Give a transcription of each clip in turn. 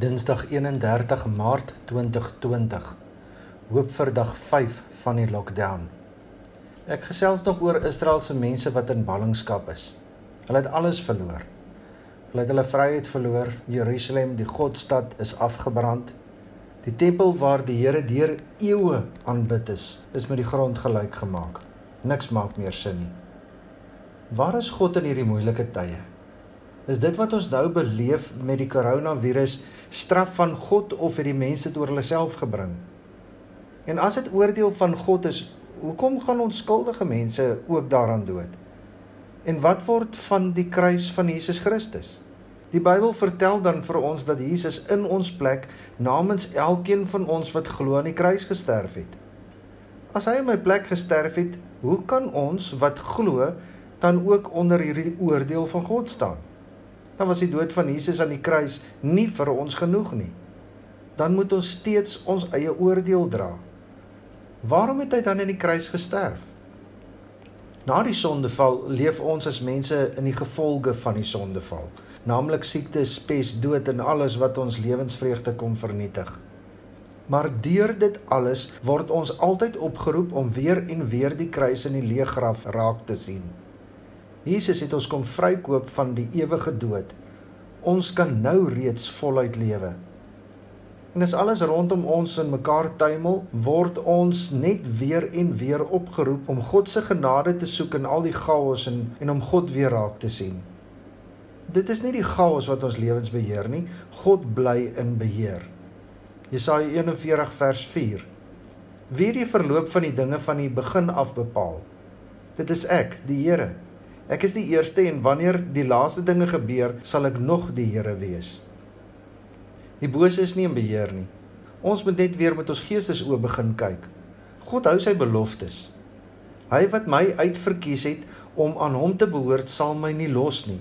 Dinsdag 31 Maart 2020. Hoop vir dag 5 van die lockdown. Ek gesels nog oor Israeliese mense wat in ballingskap is. Hulle het alles verloor. Hulle het hulle vryheid verloor. Jerusalem, die Godstad, is afgebrand. Die tempel waar die Here deur eeue aanbid is, is met die grond gelyk gemaak. Niks maak meer sin nie. Waar is God in hierdie moeilike tye? Is dit wat ons nou beleef met die koronavirus straf van God of het die mense dit oor hulle self gebring? En as dit oordeel van God is, hoekom gaan onskuldige mense ook daaraan dood? En wat word van die kruis van Jesus Christus? Die Bybel vertel dan vir ons dat Jesus in ons plek namens elkeen van ons wat glo aan die kruis gesterf het. As hy in my plek gesterf het, hoe kan ons wat glo dan ook onder hierdie oordeel van God staan? Dan was die dood van Jesus aan die kruis nie vir ons genoeg nie. Dan moet ons steeds ons eie oordeel dra. Waarom het hy dan in die kruis gesterf? Na die sondeval leef ons as mense in die gevolge van die sondeval, naamlik siektes, pes, dood en alles wat ons lewensvreugde kom vernietig. Maar deur dit alles word ons altyd opgeroep om weer en weer die kruis in die leë graf raak te sien. Jesus het ons kom vrykoop van die ewige dood. Ons kan nou reeds voluit lewe. En as alles rondom ons in mekaar tuimel, word ons net weer en weer opgeroep om God se genade te soek in al die chaos en en om God weer raak te sien. Dit is nie die chaos wat ons lewens beheer nie, God bly in beheer. Jesaja 41 vers 4. Wie die verloop van die dinge van die begin af bepaal? Dit is ek, die Here. Ek is die eerste en wanneer die laaste dinge gebeur, sal ek nog die Here wees. Die bose is nie in beheer nie. Ons moet net weer met ons geestesoë begin kyk. God hou sy beloftes. Hy wat my uitverkies het om aan hom te behoort, sal my nie los nie.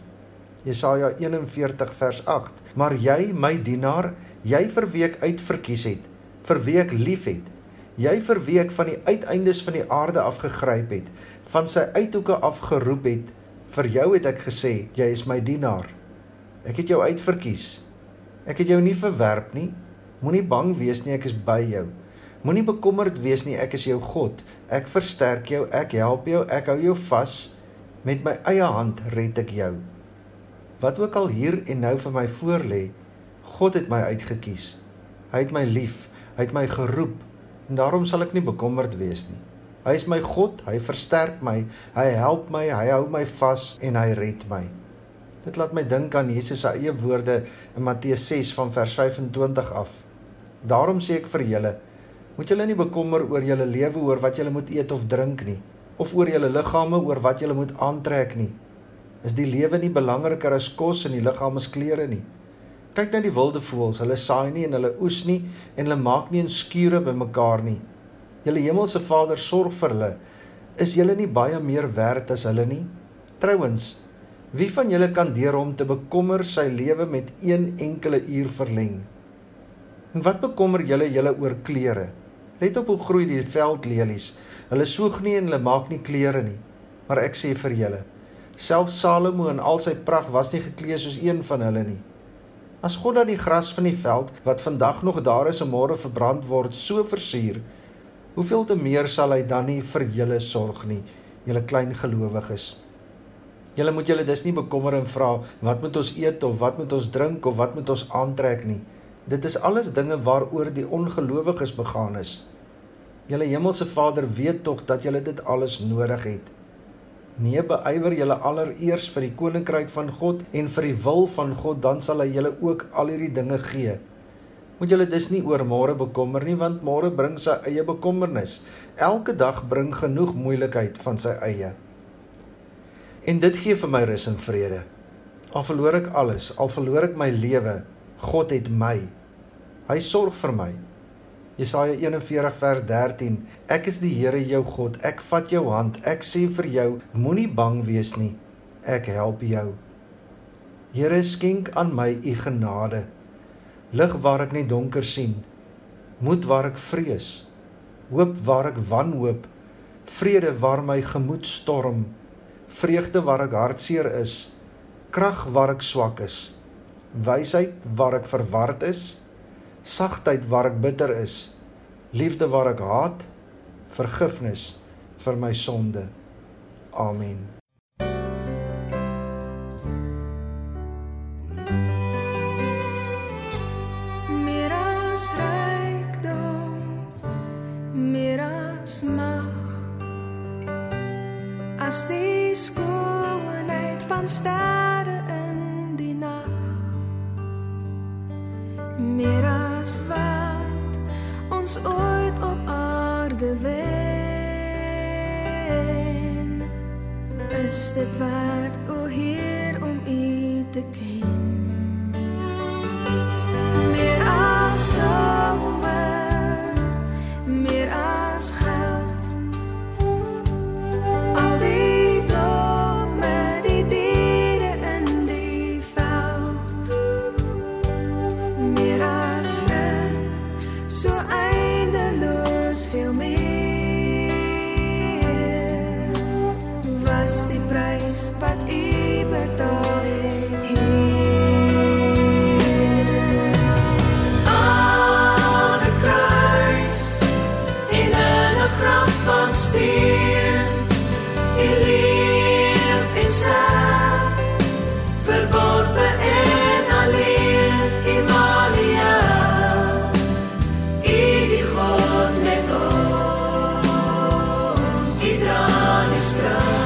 Jesaja 41 vers 8. Maar jy, my dienaar, jy vir wie ek uitverkies het, vir wie ek liefhet, jy vir wie ek van die uiteindes van die aarde af gegryp het, van sy uithoeke af geroep het, Vir jou het ek gesê, jy is my dienaar. Ek het jou uitverkies. Ek het jou nie verwerp nie. Moenie bang wees nie, ek is by jou. Moenie bekommerd wees nie, ek is jou God. Ek versterk jou, ek help jou, ek hou jou vas. Met my eie hand red ek jou. Wat ook al hier en nou vir my voorlê, God het my uitgekies. Hy het my lief, hy het my geroep en daarom sal ek nie bekommerd wees nie. Hy is my God, hy versterk my, hy help my, hy hou my vas en hy red my. Dit laat my dink aan Jesus se eie woorde in Matteus 6 van vers 25 af. Daarom sê ek vir julle, moet julle nie bekommer oor julle lewe oor wat julle moet eet of drink nie, of oor julle liggame oor wat julle moet aantrek nie. Is die lewe nie belangriker as kos en die liggaam as klere nie? Kyk na die wilde voëls, hulle saai nie en hulle oes nie en hulle maak nie 'n skure bymekaar nie julle hemelse Vader sorg vir hulle, is julle nie baie meer werd as hulle nie? Trouwens, wie van julle kan deur hom te bekommer sy lewe met een enkele uur verleng? En wat bekommer julle julle oor klere? Let op hoe groei die veldlelies. Hulle soeg nie en hulle maak nie klere nie. Maar ek sê vir julle, selfs Salomo in al sy pragt was nie geklee soos een van hulle nie. As God dan die gras van die veld wat vandag nog daar is en môre verbrand word, so versier, hoeveel te meer sal hy dan nie vir julle sorg nie, julle klein gelowiges. Julle moet julle dus nie bekommer en vra wat moet ons eet of wat moet ons drink of wat moet ons aantrek nie. Dit is alles dinge waaroor die ongelowiges begaan is. Julle hemelse Vader weet tog dat julle dit alles nodig het. Nee, beywer julle allereers vir die koninkryk van God en vir die wil van God, dan sal hy julle ook al hierdie dinge gee moet julle dus nie oor môre bekommer nie want môre bring sy eie bekommernis. Elke dag bring genoeg moeilikheid van sy eie. En dit gee vir my rus en vrede. Al verloor ek alles, al verloor ek my lewe, God het my. Hy sorg vir my. Jesaja 41 vers 13. Ek is die Here jou God. Ek vat jou hand. Ek sê vir jou, moenie bang wees nie. Ek help jou. Here skenk aan my u genade lig waar ek net donker sien, moed waar ek vrees, hoop waar ek wanhoop, vrede waar my gemoed storm, vreugde waar ek hartseer is, krag waar ek swak is, wysheid waar ek verward is, sagtheid waar ek bitter is, liefde waar ek haat, vergifnis vir my sonde. Amen. anders mag. As die skoonheid van sterre in die nag meer as wat ons ooit op aarde wen. Is dit werd o Heer om u te ken? estão.